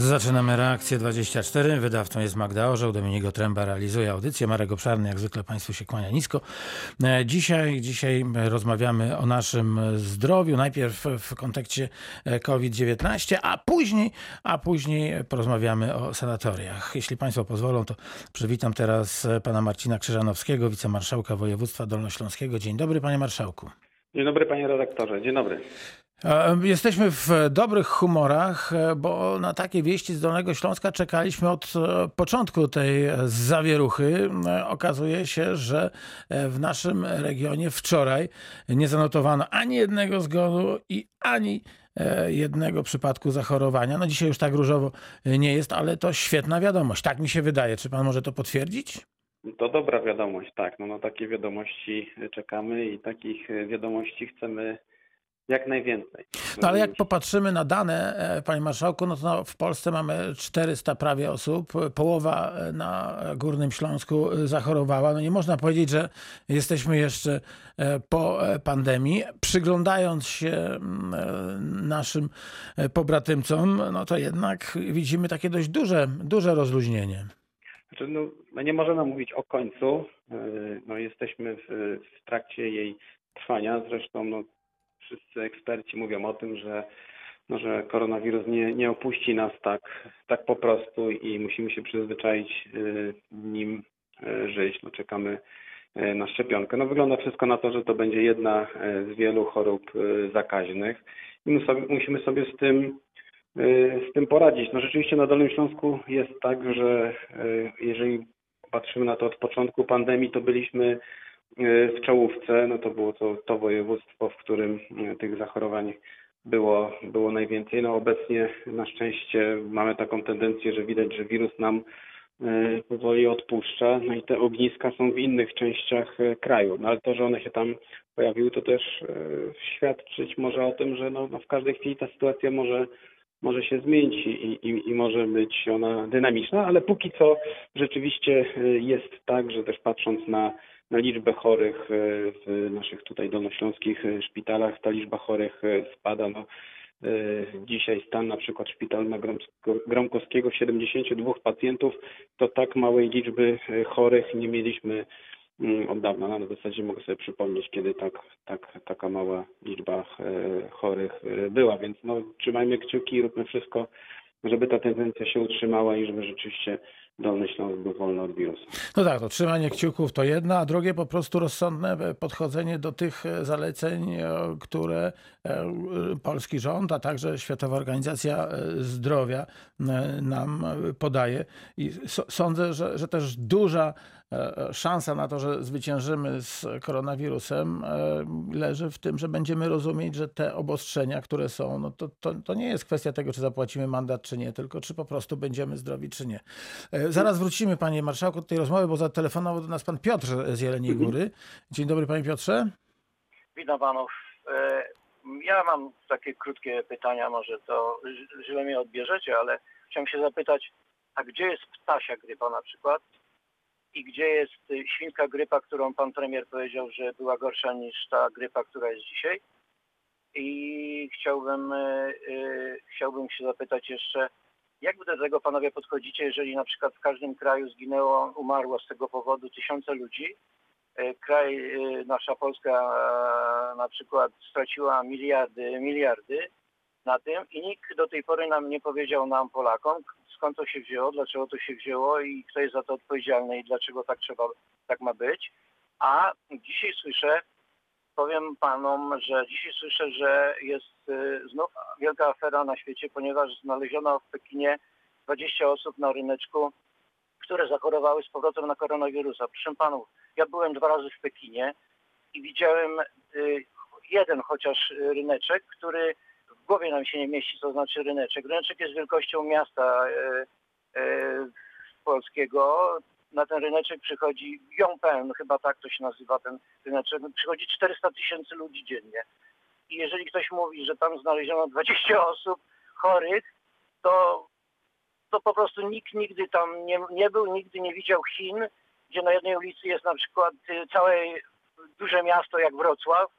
Zaczynamy reakcję 24. Wydawcą jest Magda Orzeł, Dominik Tręba realizuje audycję. Marek Obszarny, jak zwykle Państwu się kłania nisko. E, Dzisiaj, dzisiaj rozmawiamy o naszym zdrowiu, najpierw w kontekście e, COVID-19, a później, a później porozmawiamy o sanatoriach. Jeśli Państwo pozwolą, to przywitam teraz e, pana Marcina Krzyżanowskiego, wicemarszałka województwa dolnośląskiego. Dzień dobry, panie marszałku. Dzień dobry panie redaktorze, dzień dobry. E, Jesteśmy w dobrych humorach, e, bo na takie wieści z Dolnego Śląska czekaliśmy od e, początku tej zawieruchy. Okazuje się, że w naszym regionie wczoraj nie zanotowano ani jednego zgonu i ani jednego przypadku zachorowania. No dzisiaj już tak różowo nie jest, ale to świetna wiadomość. Tak mi się wydaje. Czy pan może to potwierdzić? To dobra wiadomość, tak. No na takie wiadomości czekamy i takich wiadomości chcemy jak najwięcej. No ale jak popatrzymy na dane, e, panie marszałku, no to w Polsce mamy 400 prawie osób, połowa e, na Górnym Śląsku e, zachorowała. No nie można powiedzieć, że jesteśmy jeszcze po pandemii. Przyglądając się mm, naszym pobratymcom, no to jednak widzimy takie dość duże, duże rozluźnienie. Znaczy, no, my nie możemy mówić o końcu. No, jesteśmy w, w trakcie jej trwania. Zresztą no, wszyscy eksperci mówią o tym, że, no, że koronawirus nie, nie opuści nas tak, tak po prostu i musimy się przyzwyczaić yy, nim yy, żyć. No, czekamy yy, na szczepionkę. No, wygląda wszystko na to, że to będzie jedna z wielu chorób zakaźnych i musimy sobie z tym y, z tym poradzić. No rzeczywiście na Dolnym Śląsku jest tak, że y, jeżeli patrzymy na to od początku pandemii, to byliśmy y, w czołówce. No to było to, to województwo, w którym y, tych zachorowań było, było najwięcej. No obecnie na szczęście mamy taką tendencję, że widać, że wirus nam y, powoli odpuszcza. No i te ogniska są w innych częściach kraju. No ale to, że one się tam pojawiły, to też świadczyć może o tym, że no, no w każdej chwili ta sytuacja może może się zmienić i, i, i może być ona dynamiczna, ale póki co rzeczywiście y, jest tak, że też patrząc na, na liczbę chorych y, w naszych tutaj dolnośląskich y, szpitalach, ta liczba chorych spada. No, dzisiaj stan na przykład szpital na Gromsko- Gromkowskiego 72 pacjentów, to tak małej liczby chorych nie mieliśmy od dawna. No, w zasadzie mogę sobie przypomnieć, kiedy tak, tak, taka mała liczba e, chorych e, była, więc no, trzymajmy kciuki i róbmy wszystko, żeby ta tendencja się utrzymała i żeby rzeczywiście Dolny Śląsk był wolny od wirusa. No tak, to trzymanie kciuków to jedno, a drugie po prostu rozsądne e, podchodzenie do tych zaleceń, które polski rząd, a także Światowa Organizacja Zdrowia nam podaje. I sądzę, że, że też duża szansa na to, że zwyciężymy z koronawirusem, e, leży w tym, że będziemy rozumieć, że te obostrzenia, które są, no to, to, to nie jest kwestia tego, czy zapłacimy mandat, czy nie, tylko czy po prostu będziemy zdrowi, czy nie. E, Zaraz wrócimy, panie marszałku, do tej rozmowy, bo zatelefonował do nas pan Piotr z Jeleniej Góry. Dzień dobry, panie Piotrze. Witam panów. E, Ja mam takie krótkie pytania, może to źle mnie odbierzecie, ale chciałem się zapytać, a gdzie jest ptasia grypa na przykład? I gdzie jest y, świnka grypa, którą pan premier powiedział, że była gorsza niż ta grypa, która jest dzisiaj? I chciałbym, e, chciałbym się zapytać jeszcze, jak do tego panowie podchodzicie, jeżeli na przykład w każdym kraju zginęło, umarło z tego powodu tysiące ludzi, E, kraj, nasza Polska na przykład straciła miliardy, miliardy na tym i nikt do tej pory nam nie powiedział nam Polakom, skąd to się wzięło, dlaczego to się wzięło i kto jest za to odpowiedzialny i dlaczego tak trzeba, tak ma być. A dzisiaj słyszę, powiem panom, że dzisiaj słyszę, że jest e, znów wielka afera na świecie, ponieważ znaleziono w Pekinie 20 osób na ryneczku, które zachorowały z powrotem na koronawirusa. Proszę panów, ja byłem dwa razy w Pekinie i widziałem y, jeden chociaż y, ryneczek, który głowie nam się nie mieści, co znaczy ryneczek. Ryneczek jest wielkością miasta y, y, polskiego. Na ten ryneczek przychodzi Yongpeng, chyba tak to się nazywa ten ryneczek. Przychodzi 400 tysięcy ludzi dziennie. I jeżeli ktoś mówi, że tam znaleziono 20 osób chorych, to, to po prostu nikt nigdy tam nie, nie był, nigdy nie widział Chin, gdzie na jednej ulicy jest na przykład całe duże miasto jak Wrocław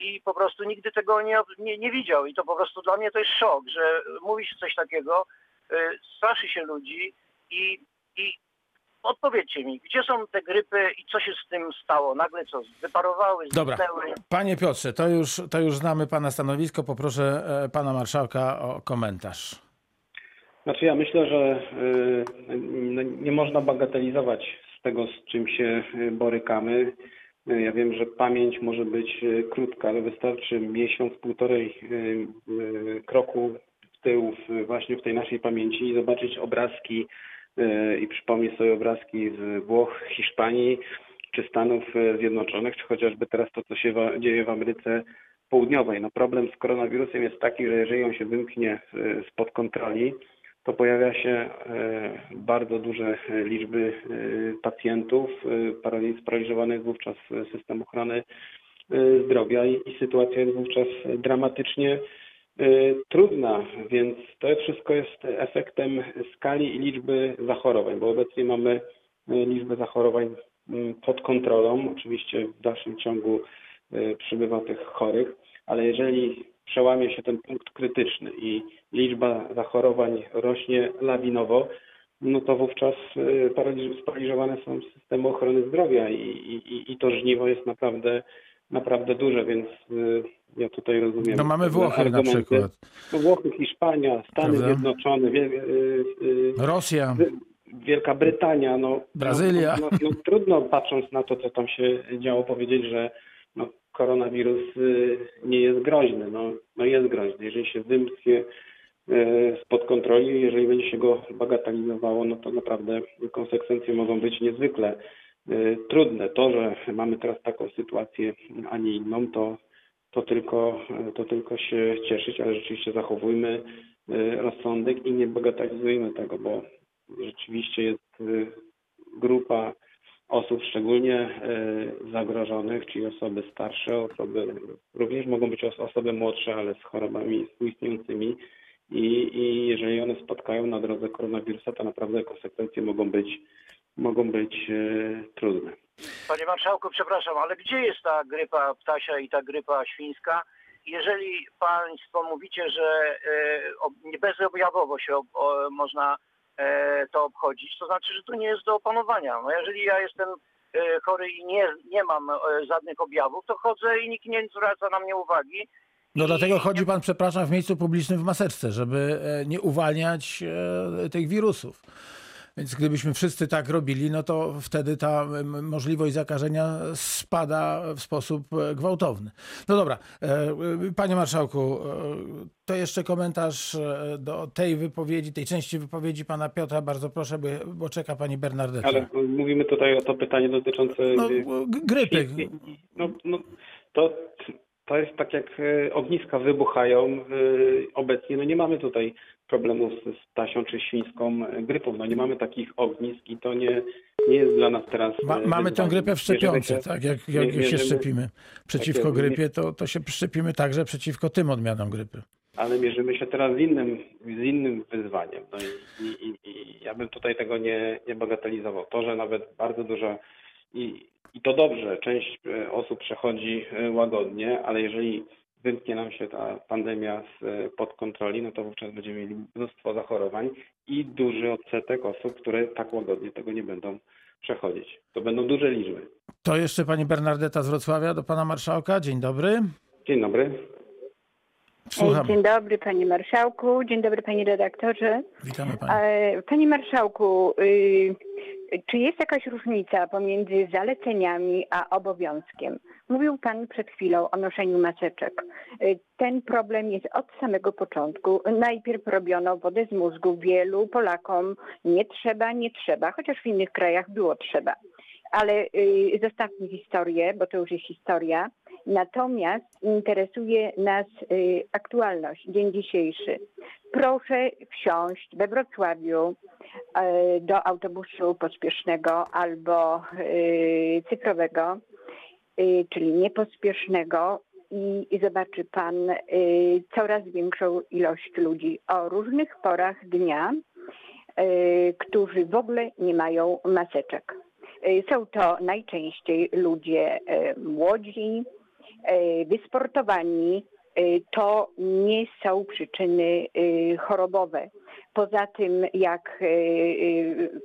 i po prostu nigdy tego nie, nie, nie widział. I to po prostu dla mnie to jest szok, że mówi się coś takiego, straszy się ludzi i, i odpowiedzcie mi, gdzie są te grypy i co się z tym stało? Nagle co, wyparowały, Dobra. zniknęły? Panie Piotrze, to już, to już znamy pana stanowisko. Poproszę e, pana marszałka o komentarz. Znaczy ja myślę, że y, nie można bagatelizować z tego, z czym się y, borykamy. Ja wiem, że pamięć może być y, krótka, ale wystarczy miesiąc, półtorej y, y, kroku w tył właśnie w tej naszej pamięci i zobaczyć obrazki i przypomnieć sobie obrazki z Włoch, Hiszpanii czy Stanów Zjednoczonych, czy chociażby teraz to, co się dzieje w Ameryce Południowej. No problem z koronawirusem jest taki, że jeżeli on się wymknie spod kontroli, to pojawia się e, bardzo duże e, liczby e, pacjentów parali- sparaliżowanych wówczas system ochrony zdrowia i, sytuacja jest wówczas dramatycznie trudna, więc to wszystko jest efektem skali i liczby zachorowań, bo obecnie mamy liczbę zachorowań m, pod kontrolą. Oczywiście w dalszym ciągu przybywa tych chorych, ale jeżeli przełamie się ten punkt krytyczny i liczba zachorowań rośnie lawinowo, no to wówczas y, paraliż- sparaliżowane są systemy ochrony zdrowia i, i, i to żniwo jest naprawdę, naprawdę duże, więc y, ja tutaj rozumiem. No mamy Włochy na przykład, No Włochy, Hiszpania, Stany Prawda? Zjednoczone, y, Rosja. Wielka Brytania, no, Brazylia. No, no, no, trudno patrząc na to, co tam się działo, powiedzieć, że koronawirus y, nie jest groźny. No, no jest groźny. Jeżeli się wymknie y, spod kontroli, jeżeli będzie się go bagatelizowało, no to naprawdę konsekwencje mogą być niezwykle y, trudne. To, że mamy teraz taką sytuację, a nie inną, to, to, tylko, to tylko się cieszyć, ale rzeczywiście zachowujmy rozsądek i nie bagatelizujmy tego, bo rzeczywiście jest grupa szczególnie y, zagrożonych, czyli osoby starsze, osoby również mogą być os- osoby młodsze, ale z chorobami współistniejącymi i, i jeżeli one spotkają na drodze koronawirusa, to naprawdę konsekwencje mogą być mogą być y, trudne. Panie marszałku, przepraszam, ale gdzie jest ta grypa ptasia i ta grypa świńska? Jeżeli państwo mówicie, że e, bezobjawowo się można e, to obchodzić, to znaczy, że to nie jest do opanowania. No jeżeli ja jestem e, chory i nie, nie mam e, żadnych objawów, to chodzę i nikt nie zwraca na mnie uwagi. No dlatego chodzi pan, przepraszam, w miejscu publicznym w maseczce, żeby e, nie uwalniać e, tych wirusów. Więc gdybyśmy wszyscy tak robili, no to wtedy ta możliwość zakażenia spada w sposób e, gwałtowny. No dobra, e, e, panie marszałku, to jeszcze komentarz do tej wypowiedzi, tej części wypowiedzi pana Piotra. Bardzo proszę, bo, czeka pani Bernardeta. Ale mówimy tutaj o to pytanie dotyczące No, grypy. No, no, to, to jest tak jak e, ogniska wybuchają e, obecnie. No nie mamy tutaj problemów z ptasią czy świńską e, grypą. No nie mamy takich ognisk i to nie, nie jest dla nas teraz Ma, mamy tę grypę w szczepionce, tak? Jak, jak się mierzymy- szczepimy przeciwko Tak grypie, to, to się szczepimy także przeciwko tym odmianom grypy. ale mierzymy się teraz z innym, z innym wyzwaniem. No i, i, i, i ja bym tutaj tego nie, nie bagatelizował. To, że nawet bardzo dużo i, i to dobrze, część e, osób przechodzi e, łagodnie, ale jeżeli wymknie nam się ta pandemia z, e, pod kontroli, no to wówczas będziemy mieli mnóstwo zachorowań i duży odsetek osób, które tak łagodnie tego nie będą przechodzić. To będą duże liczby. To jeszcze pani Bernardeta z Wrocławia do pana marszałka. Dzień dobry. Dzień dobry. Słucham. Dzień dobry panie marszałku, dzień dobry panie redaktorze. Witamy pani. E, Panie marszałku, y, czy jest jakaś różnica pomiędzy zaleceniami a obowiązkiem? Mówił pan przed chwilą o noszeniu maseczek. Y, Ten problem jest od samego początku. Najpierw robiono wodę z mózgu wielu Polakom. Nie trzeba, nie trzeba, chociaż w innych krajach było trzeba. Ale y, zostawmy historię, bo to już jest historia. Natomiast interesuje nas y, aktualność, dzień dzisiejszy. Proszę wsiąść we Wrocławiu e, do autobusu pospiesznego albo y, cyfrowego, y, czyli niepospiesznego i, zobaczy pan y, coraz większą ilość ludzi o różnych porach dnia, y, którzy w ogóle nie mają maseczek. Y, Są to najczęściej ludzie y, młodzi, y, wysportowani. Y, To nie są przyczyny y, chorobowe. Poza tym, jak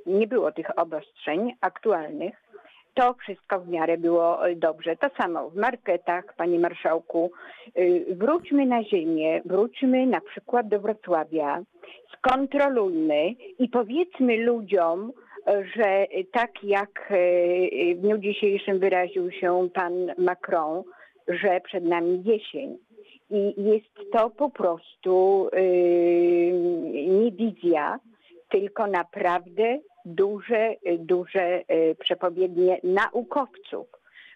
nie było tych obostrzeń aktualnych, to wszystko w miarę było dobrze. To samo w marketach, panie marszałku. Wróćmy na ziemię, wróćmy na przykład do Wrocławia, skontrolujmy i powiedzmy ludziom, że tak jak w dniu dzisiejszym wyraził się pan Macron, że przed nami jesień. I jest to po prostu yy, nie wizja, tylko naprawdę duże, duże yy, przepowiednie naukowców,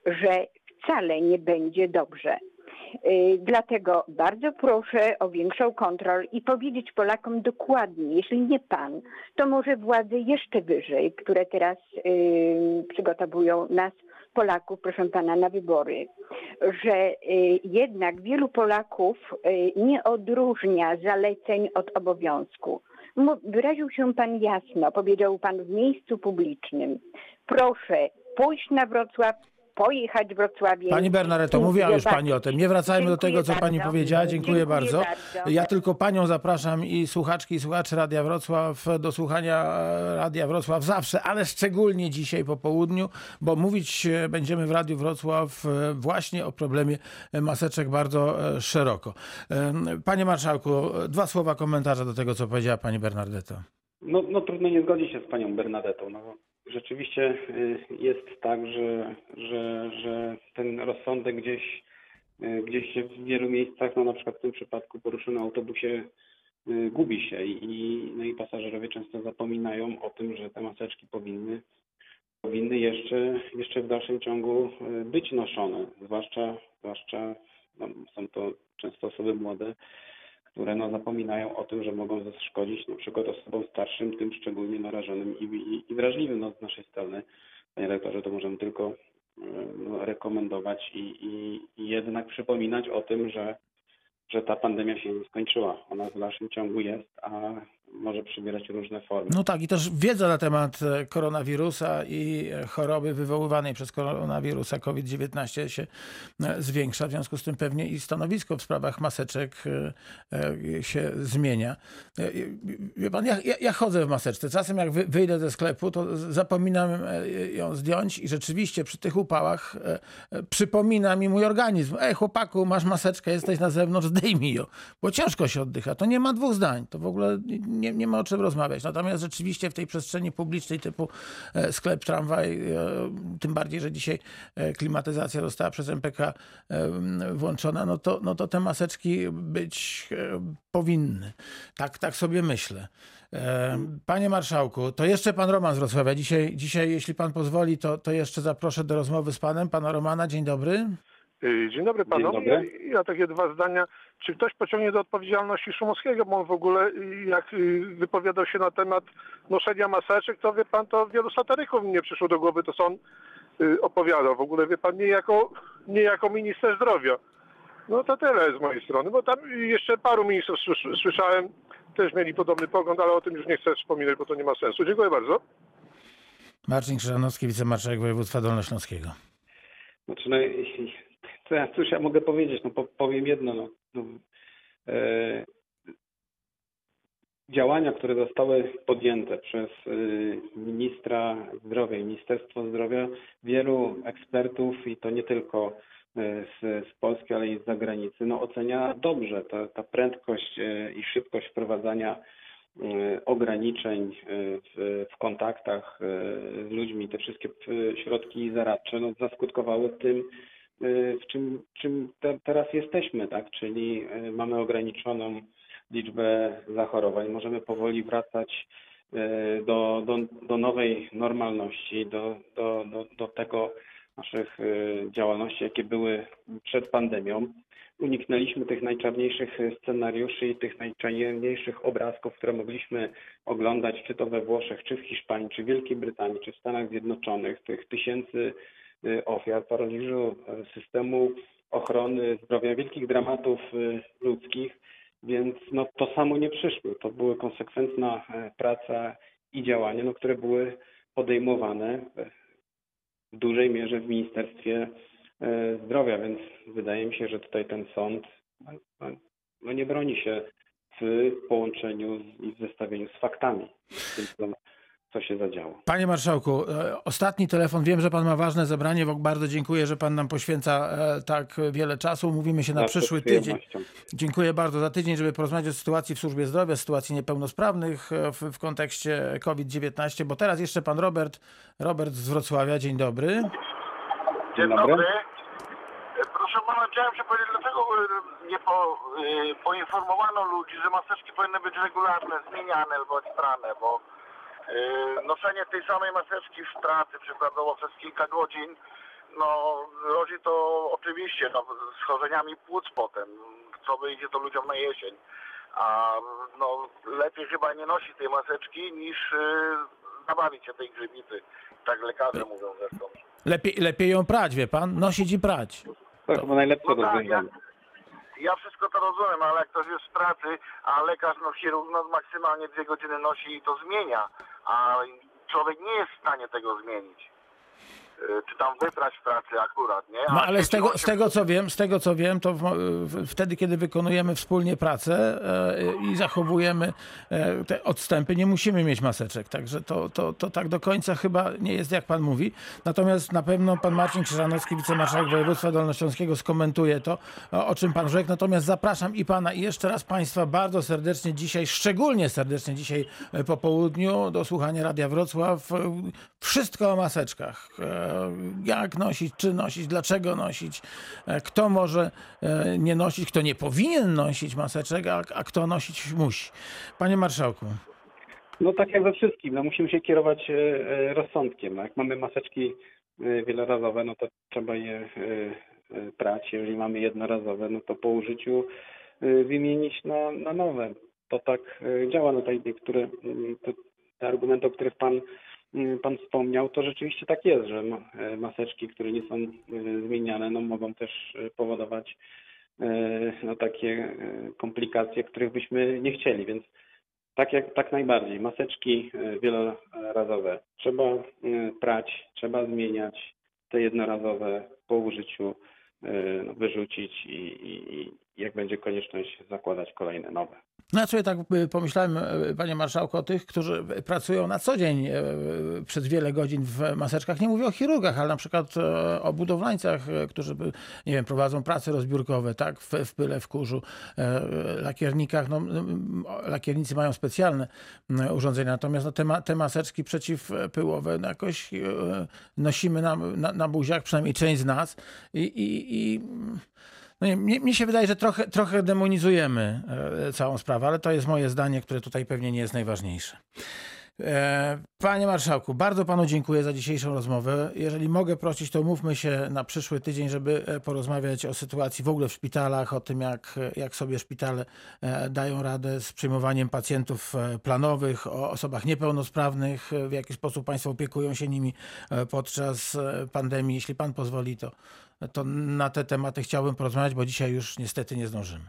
że wcale nie będzie dobrze. Yy, Dlatego bardzo proszę o większą kontrolę i powiedzieć Polakom dokładnie, jeśli nie pan, to może władze jeszcze wyżej, które teraz yy, przygotowują nas, Polaków, proszę pana, na wybory, że y, jednak wielu Polaków y, nie odróżnia zaleceń od obowiązku. Wyraził się pan jasno, powiedział pan w miejscu publicznym. Proszę pójść na Wrocław, pojechać Wrocławiem. Pani Bernadetto, i mówiła już pani o tym. Nie wracajmy do tego, co Dziękuję pani bardzo. powiedziała. Dziękuję, Dziękuję bardzo. bardzo. Ja tylko panią zapraszam i słuchaczki i słuchaczy Radia Wrocław do słuchania e, Radia Wrocław zawsze, ale szczególnie dzisiaj po południu, bo mówić e, będziemy w Radiu Wrocław e, właśnie o problemie maseczek bardzo szeroko. Panie Marszałku, dwa słowa komentarza do tego, co powiedziała pani Bernardetto. No, no trudno nie zgodzić się z panią Bernadetą. No, rzeczywiście y, jest tak, że, że, że ten rozsądek gdzieś, y, gdzieś w wielu miejscach, no na przykład w tym przypadku poruszony autobusie y, gubi się i, no i pasażerowie często zapominają o tym, że te maseczki powinny powinny jeszcze, jeszcze w dalszym ciągu być noszone, zwłaszcza, zwłaszcza no, są to często osoby młode, które no, zapominają o tym, że mogą zaszkodzić na przykład osobom starszym, tym szczególnie narażonym i, i, i wrażliwym no, z naszej strony. Panie rektorze, to możemy tylko y, no, rekomendować i, i, i jednak przypominać o tym, że, że ta pandemia się nie skończyła. Ona w dalszym ciągu jest, a może przybierać różne formy. No tak, i też wiedza na temat e, koronawirusa i e, choroby wywoływanej przez koronawirusa COVID-19 się e, zwiększa. W związku z tym pewnie i stanowisko w sprawach maseczek się zmienia. Wie pan, ja, ja, chodzę w maseczce. Czasem jak wy- wyjdę ze sklepu, to zapominam ją zdjąć i rzeczywiście przy tych upałach przypomina mi mój organizm. Ej chłopaku, masz maseczkę, jesteś na zewnątrz, zdejmij ją. Bo ciężko się oddycha. To nie ma dwóch zdań. To w ogóle nie, nie ma o czym rozmawiać. Natomiast rzeczywiście w tej przestrzeni publicznej typu e, sklep, tramwaj, e, tym bardziej, że dzisiaj e, klimatyzacja została przez MPK włączona, no to, no to te maseczki być powinny. Tak, tak sobie myślę. Panie marszałku, to jeszcze pan Roman z Wrocławia. Dzisiaj, dzisiaj jeśli pan pozwoli, to, to jeszcze zaproszę do rozmowy z panem. Pana Romana, dzień dobry. Y, Dzień dobry panowie. dobry. Ja, ja takie dwa zdania. Czy ktoś pociągnie do odpowiedzialności Szumowskiego, bo on w ogóle y, jak y, wypowiadał się na temat noszenia maseczek, to wie pan, to wielu satyryków nie przyszło do głowy, to co on y, opowiadał. W ogóle wie pan, nie jako, nie jako minister zdrowia. No to tyle z mojej strony, bo tam jeszcze paru ministrów słys- słyszałem, też mieli podobny pogląd, ale o tym już nie chcę wspominać, bo to nie ma sensu. Dziękuję bardzo. Marcin Krzyżanowski, wicemarszałek województwa dolnośląskiego. Znaczy, no, co ja, cóż ja mogę powiedzieć? No, po, powiem jedno. No, e, działania, które zostały podjęte przez e, ministra zdrowia i Ministerstwo Zdrowia, wielu ekspertów i to nie tylko e, z, z Polski, ale i z zagranicy, no, ocenia dobrze. Ta, ta prędkość i szybkość wprowadzania ograniczeń w, w kontaktach z ludźmi, te wszystkie środki zaradcze no, zaskutkowały tym, w czym, czym te, teraz jesteśmy, tak? Czyli e, mamy ograniczoną liczbę zachorowań, możemy powoli wracać e, do, do, do nowej normalności, do, do, do, do tego naszych działalności, jakie były przed pandemią. Uniknęliśmy tych najczarniejszych scenariuszy i tych najczarniejszych obrazków, które mogliśmy oglądać, czy to we Włoszech, czy w Hiszpanii, czy w Wielkiej Brytanii, czy w Stanach Zjednoczonych, tych tysięcy y, ofiar, paraliżu y, systemu ochrony zdrowia, wielkich dramatów y, ludzkich, więc no, to samo nie przyszło. To była konsekwentna e, praca i działania, no, które były podejmowane e, w dużej mierze w Ministerstwie e, Zdrowia, więc wydaje mi się, że tutaj ten sąd no, no, no nie broni się w połączeniu i w zestawieniu z faktami, co, się zadziało. Panie marszałku, e, ostatni telefon. Wiem, że pan ma ważne zebranie. bo Bardzo dziękuję, że pan nam poświęca e, tak wiele czasu. Mówimy się na Zawsze przyszły tydzień. Dziękuję bardzo za tydzień, żeby porozmawiać o sytuacji w służbie zdrowia, sytuacji niepełnosprawnych e, w, w kontekście COVID-19, bo teraz jeszcze pan Robert, Robert z Wrocławia. Dzień dobry. Dzień dobry. Proszę pana, chciałem się powiedzieć, dlaczego nie po, poinformowano ludzi, że maseczki powinny być regularne, zmieniane albo strane, bo noszenie tej samej maseczki w pracy przykładowo przez kilka godzin, no rodzi to oczywiście no, schorzeniami płuc potem, co wyjdzie to ludziom na jesień. A no, lepiej chyba nie nosić tej maseczki niż e, zabawić się tej grzybicy. Tak lekarze mówią zresztą. Lepiej, lepiej ją prać, wie pan? Nosić i prać. To chyba najlepsze No tak, ja, rozwiązanie. ja wszystko to rozumiem, ale jak ktoś jest w pracy, a lekarz, no chirurg, no maksymalnie dwie godziny nosi i to zmienia, a człowiek nie jest w stanie tego zmienić. Y, Czy tam wyprać w pracy akurat, nie? A No ale z tego, z tego co wiem, z tego co wiem, to w, w, wtedy, kiedy wykonujemy wspólnie pracę e, i zachowujemy e, te odstępy, nie musimy mieć maseczek. Także to, to, to tak do końca chyba nie jest, jak pan mówi. Natomiast na pewno pan Marcin Krzyżanowski, wicemarszałek województwa dolnośląskiego skomentuje to, o, o czym pan rzekł. Natomiast zapraszam i pana i jeszcze raz państwa bardzo serdecznie dzisiaj, szczególnie serdecznie dzisiaj e, po południu do słuchania Radia Wrocław. E, Wszystko o maseczkach. E, Jak nosić, czy nosić, dlaczego nosić, e, kto może e, nie nosić, kto nie powinien nosić maseczek, a, a kto nosić musi. Panie marszałku. No tak jak we wszystkim, no musimy się kierować e, e, rozsądkiem. No, jak mamy maseczki e, wielorazowe, no to trzeba je e, e, prać. Jeżeli mamy jednorazowe, no to po użyciu e, wymienić na, na nowe. To tak e, działa. No tutaj niektóre mm, te, te argumenty, o których pan, pan wspomniał, to rzeczywiście tak jest, że e, maseczki, które nie są e, zmieniane, no mogą też e, powodować no takie komplikacje, których byśmy nie chcieli, więc tak jak tak najbardziej. Maseczki wielorazowe trzeba prać, trzeba zmieniać. Te jednorazowe po użyciu no, wyrzucić i, i jak będzie konieczność zakładać kolejne nowe. No sobie tak y, pomyślałem, y, panie marszałku, o tych, którzy pracują na co dzień y, przez wiele godzin w maseczkach. Nie mówię o chirurgach, ale na przykład o budowlańcach, którzy, nie wiem, prowadzą prace rozbiórkowe, tak, w, w pyle, w kurzu, lakiernikach. No, lakiernicy mają specjalne urządzenia, natomiast no, te, ma, te maseczki przeciwpyłowe no, jakoś nosimy na, na, na buziach, przynajmniej część z nas i, i, i no nie, mnie, mnie się wydaje, że trochę, trochę demonizujemy e, całą sprawę, ale to jest moje zdanie, które tutaj pewnie nie jest najważniejsze. E, Panie marszałku, bardzo panu dziękuję za dzisiejszą rozmowę. Jeżeli mogę prosić, to mówmy się na przyszły tydzień, żeby e, porozmawiać o sytuacji w ogóle w szpitalach, o tym, jak, jak sobie szpitale e, dają radę z przyjmowaniem pacjentów e, planowych, o osobach niepełnosprawnych, e, w jaki sposób państwo opiekują się nimi e, podczas e, pandemii. Jeśli pan pozwoli, to, to na te tematy chciałbym porozmawiać, bo dzisiaj już niestety nie zdążymy.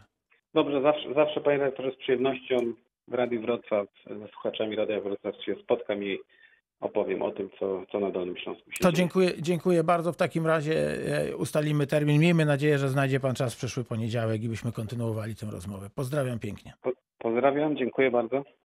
Dobrze, zawsze, zawsze panie redaktorze z przyjemnością w Radiu Wrocław ze słuchaczami Radia Wrocław się spotkam i opowiem o tym, co, co na Dolnym Śląsku się To dzieje. dziękuję, dziękuję bardzo. W takim razie e, ustalimy termin. Miejmy nadzieję, że znajdzie pan czas w przyszły poniedziałek i byśmy kontynuowali tę rozmowę. Pozdrawiam pięknie. Po, pozdrawiam, dziękuję bardzo.